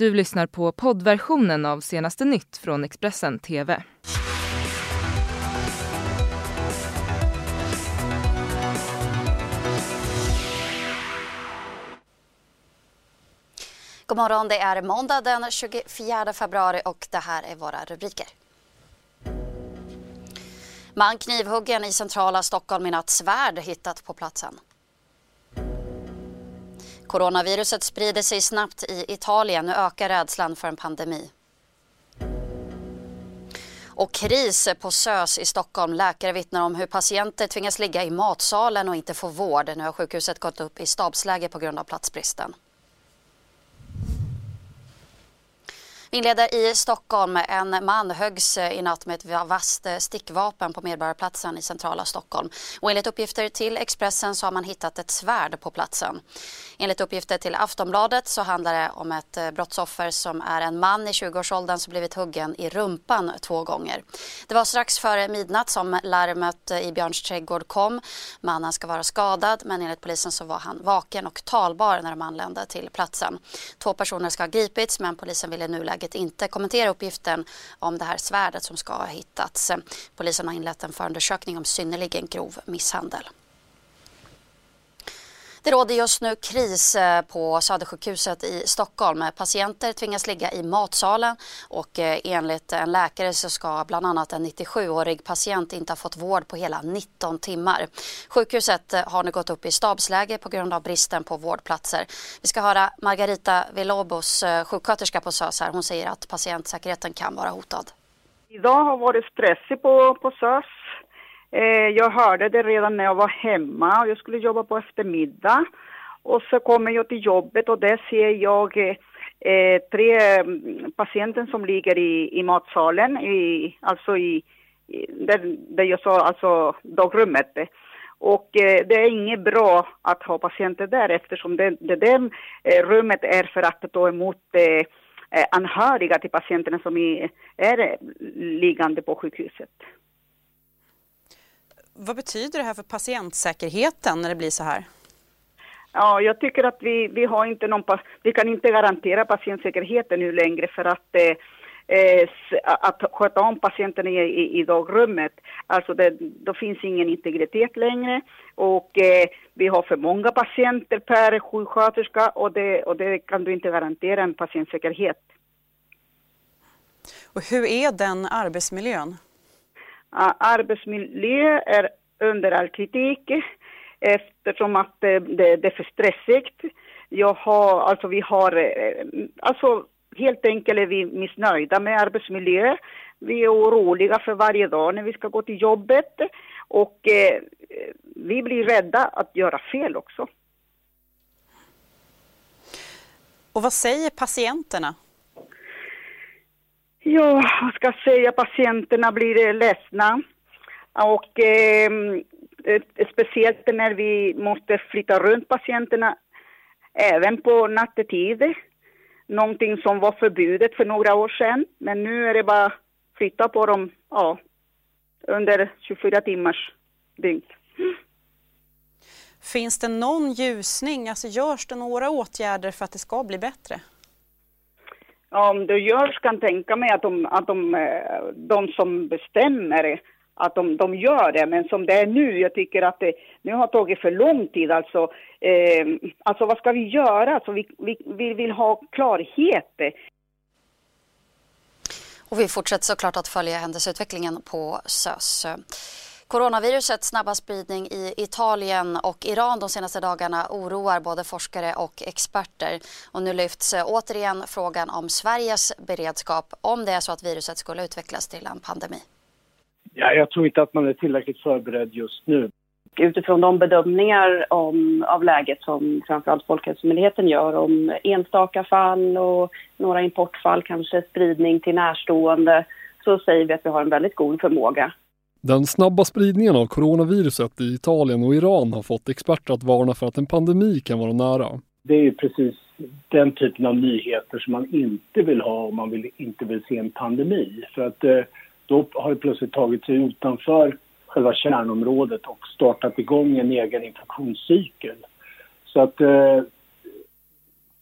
Du lyssnar på poddversionen av senaste nytt från Expressen TV. God morgon, det är måndag den 24 februari och det här är våra rubriker. Man knivhuggen i centrala Stockholm i natt svärd hittat på platsen. Coronaviruset sprider sig snabbt i Italien. Nu ökar rädslan för en pandemi. Och kris på SÖS i Stockholm. Läkare vittnar om hur patienter tvingas ligga i matsalen och inte få vård. Nu har sjukhuset gått upp i stabsläge på grund av platsbristen. Vi inleder i Stockholm. En man höggs eh, i natt med ett vasst eh, stickvapen på Medborgarplatsen i centrala Stockholm. Och enligt uppgifter till Expressen så har man hittat ett svärd på platsen. Enligt uppgifter till Aftonbladet så handlar det om ett eh, brottsoffer som är en man i 20-årsåldern som blivit huggen i rumpan två gånger. Det var strax före midnatt som larmet i Björns trädgård kom. Mannen ska vara skadad men enligt polisen så var han vaken och talbar när de anlände till platsen. Två personer ska ha gripits men polisen ville nu nuläget inte kommentera uppgiften om det här svärdet som ska ha hittats. Polisen har inlett en förundersökning om synnerligen grov misshandel. Det råder just nu kris eh, på Södersjukhuset i Stockholm. Eh, patienter tvingas ligga i matsalen och eh, enligt en läkare så ska bland annat en 97-årig patient inte ha fått vård på hela 19 timmar. Sjukhuset har nu gått upp i stabsläge på grund av bristen på vårdplatser. Vi ska höra Margarita Vilobos, sjuksköterska på SÖS här. Hon säger att patientsäkerheten kan vara hotad. Idag har varit stressigt på, på SÖS Eh, jag hörde det redan när jag var hemma och jag skulle jobba på eftermiddag. Och så kommer jag till jobbet och där ser jag eh, eh tre mm, patienter som ligger i, i matsalen, i, alltså i, i där, där jag sa, alltså dagrummet. Och eh, det är inget bra att ha patienter där eftersom det, det där eh, rummet är för att ta emot eh anhöriga till patienterna som är, är liggande på sjukhuset. Vad betyder det här för patientsäkerheten när det blir så här? Ja, jag tycker att vi, vi har inte någon, vi kan inte garantera patientsäkerheten nu längre för att eh, eh att sköta om patienterna i, i, i dagrummet. Alltså det, då finns ingen integritet längre och eh, vi har för många patienter per sjuksköterska och det, och det kan du inte garantera en patientsäkerhet. Och hur är den arbetsmiljön? Arbetsmiljö är under all kritik eftersom att det, det, är för stressigt. Jag har, alltså vi har, eh, alltså helt enkelt är vi missnöjda med arbetsmiljö. Vi är oroliga för varje dag när vi ska gå till jobbet och eh, vi blir rädda att göra fel också. Och vad säger patienterna? Ja, vad ska jag säga, patienterna blir eh, ledsna. Och ehm, eh, speciellt när vi måste flytta runt patienterna även på nattetid. Någonting som var förbjudet för några år sedan. Men nu är det bara flytta på dem ja, under 24 timmars dygn. Finns det någon ljusning? Alltså görs det några åtgärder för att det ska bli bättre? Om det görs kan tänka mig att de, att de, eh, de som bestämmer att de, de gör det, men som det är nu, jag tycker att det nu har tagit för lång tid. Alltså, eh, alltså vad ska vi göra? Alltså, vi, vi, vi vill ha klarhet. Och vi fortsätter såklart att följa händelseutvecklingen på SÖS. Coronavirusets snabba spridning i Italien och Iran de senaste dagarna oroar både forskare och experter. Och nu lyfts återigen frågan om Sveriges beredskap om det är så att viruset skulle utvecklas till en pandemi. Ja, jag tror inte att man är tillräckligt förberedd just nu. Utifrån de bedömningar om, av läget som framförallt Folkhälsomyndigheten gör om enstaka fall och några importfall, kanske spridning till närstående, så säger vi att vi har en väldigt god förmåga den snabba spridningen av coronaviruset i Italien och Iran har fått experter att varna för att en pandemi kan vara nära. Det är precis den typen av nyheter som man inte vill ha om man vill, inte vill se en pandemi. För att eh, då har det plötsligt tagit sig utanför själva kärnområdet och startat igång en egen infektionscykel. Så att eh,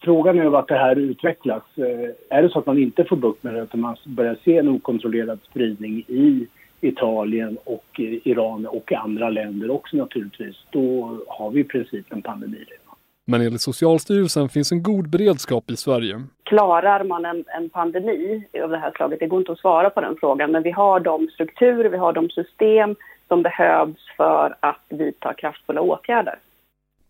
Frågan är vart det här utvecklas. Eh, är det så att man inte får bukt med det utan man börjar se en okontrollerad spridning i Italien och Iran och andra länder också naturligtvis, då har vi i princip en pandemi redan. Men enligt Socialstyrelsen finns en god beredskap i Sverige. Klarar man en, en pandemi av det här slaget? Det går inte att svara på den frågan, men vi har de strukturer, vi har de system som behövs för att vidta kraftfulla åtgärder.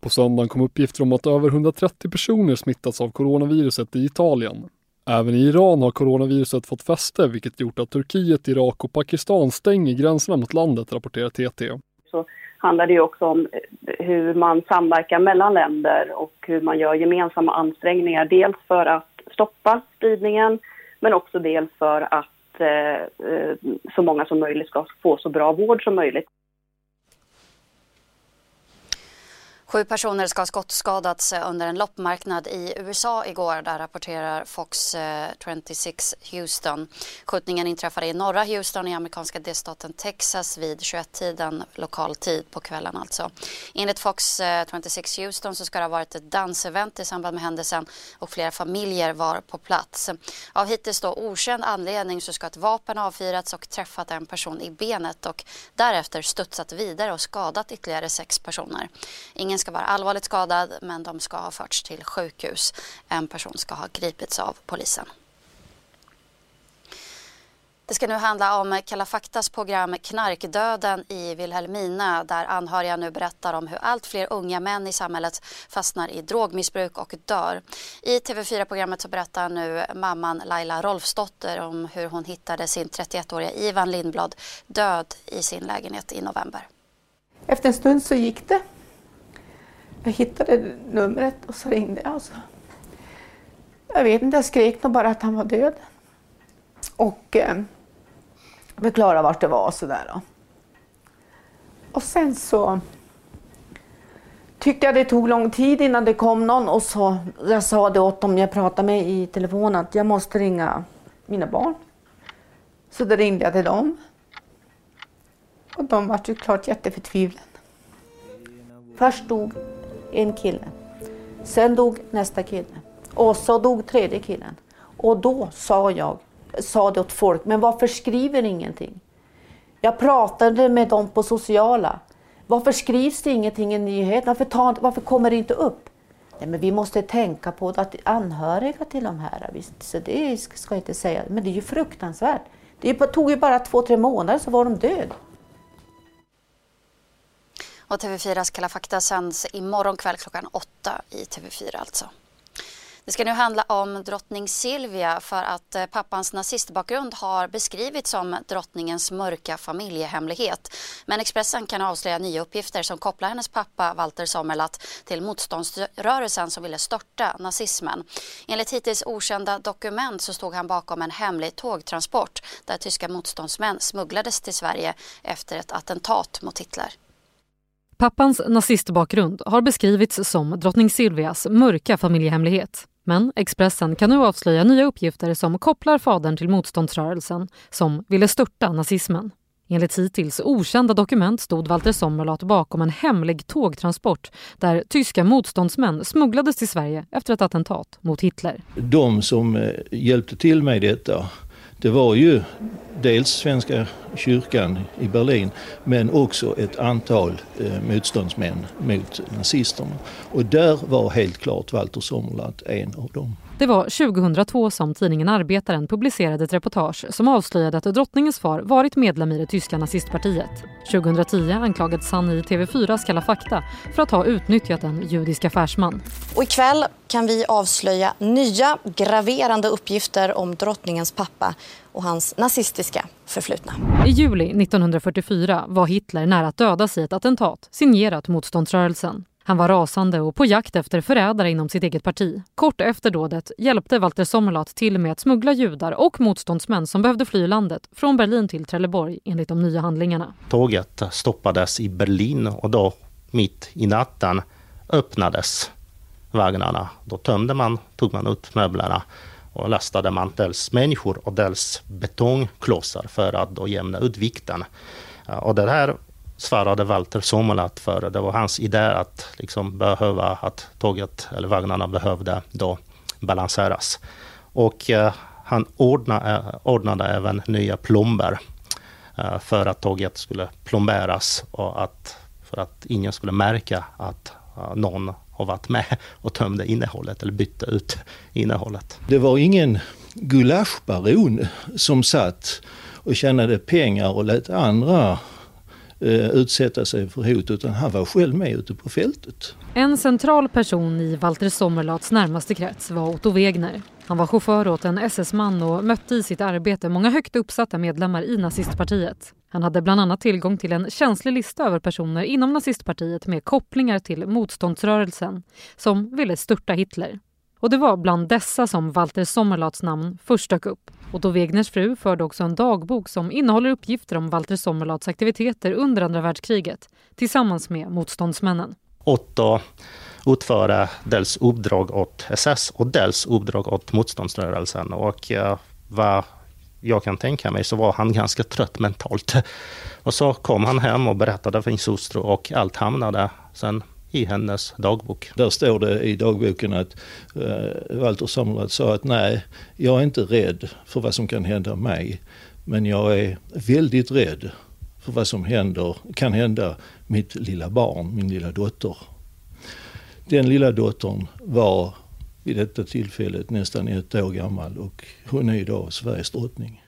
På söndagen kom uppgifter om att över 130 personer smittats av coronaviruset i Italien. Även i Iran har coronaviruset fått fäste vilket gjort att Turkiet, Irak och Pakistan stänger gränserna mot landet, rapporterar TT. Så handlar det också om eh, hur man samverkar mellan länder och hur man gör gemensamma ansträngningar. Dels för att stoppa spridningen men också dels för att eh, eh så många som möjligt ska få så bra vård som möjligt. Sju personer ska ha skottskadats under en loppmarknad i USA igår. Där rapporterar Fox eh, 26 Houston. Skjutningen inträffade i norra Houston i amerikanska delstaten Texas vid 21-tiden lokal tid på kvällen alltså. Enligt Fox eh, 26 Houston så ska det ha varit ett dansevent i samband med händelsen och flera familjer var på plats. Av hittills då okänd anledning så ska ett vapen avfyrats och träffat en person i benet och därefter studsat vidare och skadat ytterligare sex personer. Ingen Ingen ska vara allvarligt skadad men de ska ha förts till sjukhus. En person ska ha gripits av polisen. Det ska nu handla om Kalla faktas program Knarkdöden i Vilhelmina där anhöriga nu berättar om hur allt fler unga män i samhället fastnar i drogmissbruk och dör. I TV4-programmet så berättar nu mamman Laila Rolfsdotter om hur hon hittade sin 31-åriga Ivan Lindblad död i sin lägenhet i november. Efter en stund så gick det jag hittade numret och så ringde jag. Och så. Jag vet inte, jag skrek nog bara att han var död. Och eh, förklarade vart det var och sådär. Och sen så tyckte jag det tog lång tid innan det kom någon och så, jag sa det åt dem jag pratade med i telefon att jag måste ringa mina barn. Så då ringde jag till dem. Och de var ju klart jätteförtvivlade. Först dog en kille. Sen dog nästa kille. Och så dog tredje killen. Och då sa jag, sa det åt folk, men varför skriver ni ingenting? Jag pratade med dem på sociala. Varför skrivs det ingenting i nyheterna? Varför, varför kommer det inte upp? Nej, men vi måste tänka på att anhöriga till de här, visst, så det ska jag inte säga, men det är ju fruktansvärt. Det tog ju bara två, tre månader så var de döda. Och TV4s Kalla fakta sänds imorgon kväll klockan åtta i TV4 alltså. Det ska nu handla om drottning Silvia för att eh, pappans nazistbakgrund har beskrivits som drottningens mörka familjehemlighet. Men Expressen kan avslöja nya uppgifter som kopplar hennes pappa Walter Sommerlath till motståndsrörelsen som ville störta nazismen. Enligt hittills okända dokument så stod han bakom en hemlig tågtransport där tyska motståndsmän smugglades till Sverige efter ett attentat mot Hitler. Pappans nazistbakgrund har beskrivits som drottning Silvias mörka familjehemlighet. Men Expressen kan nu avslöja nya uppgifter som kopplar fadern till motståndsrörelsen som ville störta nazismen. Enligt hittills okända dokument stod Walter Sommerlath bakom en hemlig tågtransport där tyska motståndsmän smugglades till Sverige efter ett attentat mot Hitler. De som eh, hjälpte till med detta det var ju dels Svenska kyrkan i Berlin men också ett antal eh, motståndsmän mot nazisterna. Och där var helt klart Walter Sommerlath en av dem. Det var 2002 som tidningen Arbetaren publicerade ett reportage som avslöjade att drottningens far varit medlem i det tyska nazistpartiet. 2010 anklagades han i TV4s Kalla fakta för att ha utnyttjat en judisk affärsman. Och ikväll kan vi avslöja nya graverande uppgifter om drottningens pappa och hans nazistiska förflutna. I juli 1944 var Hitler nära att dödas i ett attentat signerat motståndsrörelsen. Han var rasande och på jakt efter förrädare inom sitt eget parti. Kort efter dådet hjälpte Walter Sommerlath till med att smuggla judar och motståndsmän som behövde fly landet från Berlin till Trelleborg enligt de nya handlingarna. Tåget stoppades i Berlin och då mitt i natten öppnades vagnarna. Då tömde man, tog man ut möblerna och lastade man dels människor och dels betongklossar för att då jämna ut vikten. Och det här svarade Walter Sommerlath för. Det var hans idé att liksom behöva att tåget eller vagnarna behövde då balanseras. Och eh, han ordnade, eh, ordnade även nya plomber eh, för att tåget skulle plomberas och att, för att ingen skulle märka att eh, någon har varit med och tömde innehållet eller bytte ut innehållet. Det var ingen gulaschbaron som satt och tjänade pengar och lät andra eh, utsätta sig för hot utan han var själv med ute på fältet. En central person i Walter Sommerlaths närmaste krets var Otto Wegner. Han var chaufför åt en SS-man och mötte i sitt arbete många högt uppsatta medlemmar i nazistpartiet. Han hade bland annat tillgång till en känslig lista över personer inom nazistpartiet med kopplingar till motståndsrörelsen som ville störta Hitler. Och det var bland dessa som Walter Sommerlaths namn först dök upp. Otto Wegners fru förde också en dagbok som innehåller uppgifter om Walter Sommerlaths aktiviteter under andra världskriget tillsammans med motståndsmännen. Otto utförde dels uppdrag åt SS och dels uppdrag åt motståndsrörelsen. Och eh, vad jag kan tänka mig så var han ganska trött mentalt. Och så kom han hem och berättade för sin hustru och allt hamnade sen i hennes dagbok. Där står det i dagboken att eh, Walter Sommerlath sa att nej, jag är inte rädd för vad som kan hända mig. Men jag är väldigt rädd för vad som händer, kan hända mitt lilla barn, min lilla dotter. Den lilla dottern var vid detta tillfället nästan ett år gammal och hon är idag Sveriges drottning.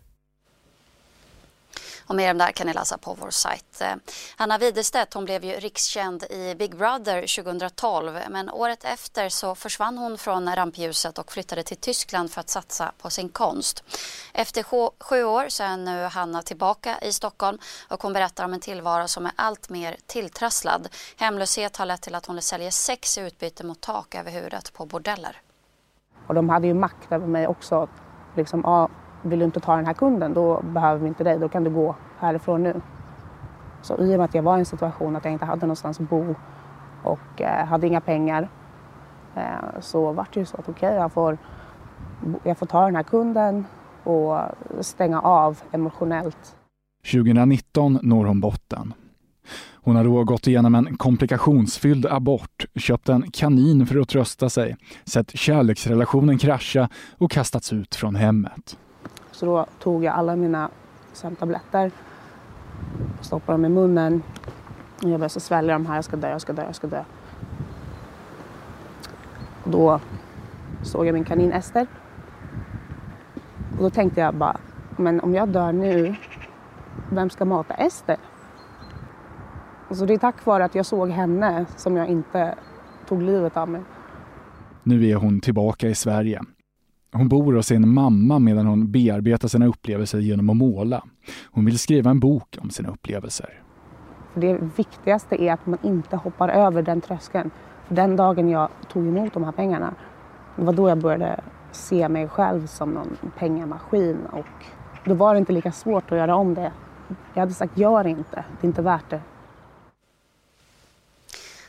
Och mer om det här kan ni läsa på vår sajt. Eh, Hanna Widerstedt hon blev ju rikskänd i Big Brother 2012 men året efter så försvann hon från rampljuset och flyttade till Tyskland för att satsa på sin konst. Efter sju år så är nu Hanna tillbaka i Stockholm och hon berättar om en tillvaro som är allt mer tilltrasslad. Hemlöshet har lett till att hon säljer sex i utbyte mot tak över huvudet på bordeller. Och de hade ju makt över mig också. Liksom, ja, vill du inte ta den här kunden då behöver vi inte dig, då kan du gå härifrån nu. Så i och med att jag var i en situation att jag inte hade någonstans att bo och eh, hade inga pengar eh, så var det ju så att okej, okay, jag, får, jag får ta den här kunden och stänga av emotionellt. 2019 når hon botten. Hon har då gått igenom en komplikationsfylld abort, köpt en kanin för att trösta sig, sett kärleksrelationen krascha och kastats ut från hemmet. Så då tog jag alla mina sömntabletter, stoppade dem i munnen och jag började svälja de här, jag ska dö, jag ska dö, jag ska dö. Och då såg jag min kanin Ester. Och då tänkte jag bara, men om jag dör nu, vem ska mata Ester? Så det är tack vare att jag såg henne som jag inte tog livet av mig. Nu är hon tillbaka i Sverige. Hon bor hos sin mamma medan hon bearbetar sina upplevelser genom att måla. Hon vill skriva en bok om sina upplevelser. det viktigaste är att man inte hoppar över den tröskeln. För den dagen jag tog emot de här pengarna, det var då jag började se mig själv som någon pengamaskin och då var det inte lika svårt att göra om det. Jag hade sagt gör inte, det är inte värt det.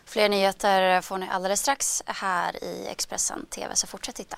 Fler nyheter får ni alldeles strax här i Expressen TV, så fortsätt titta.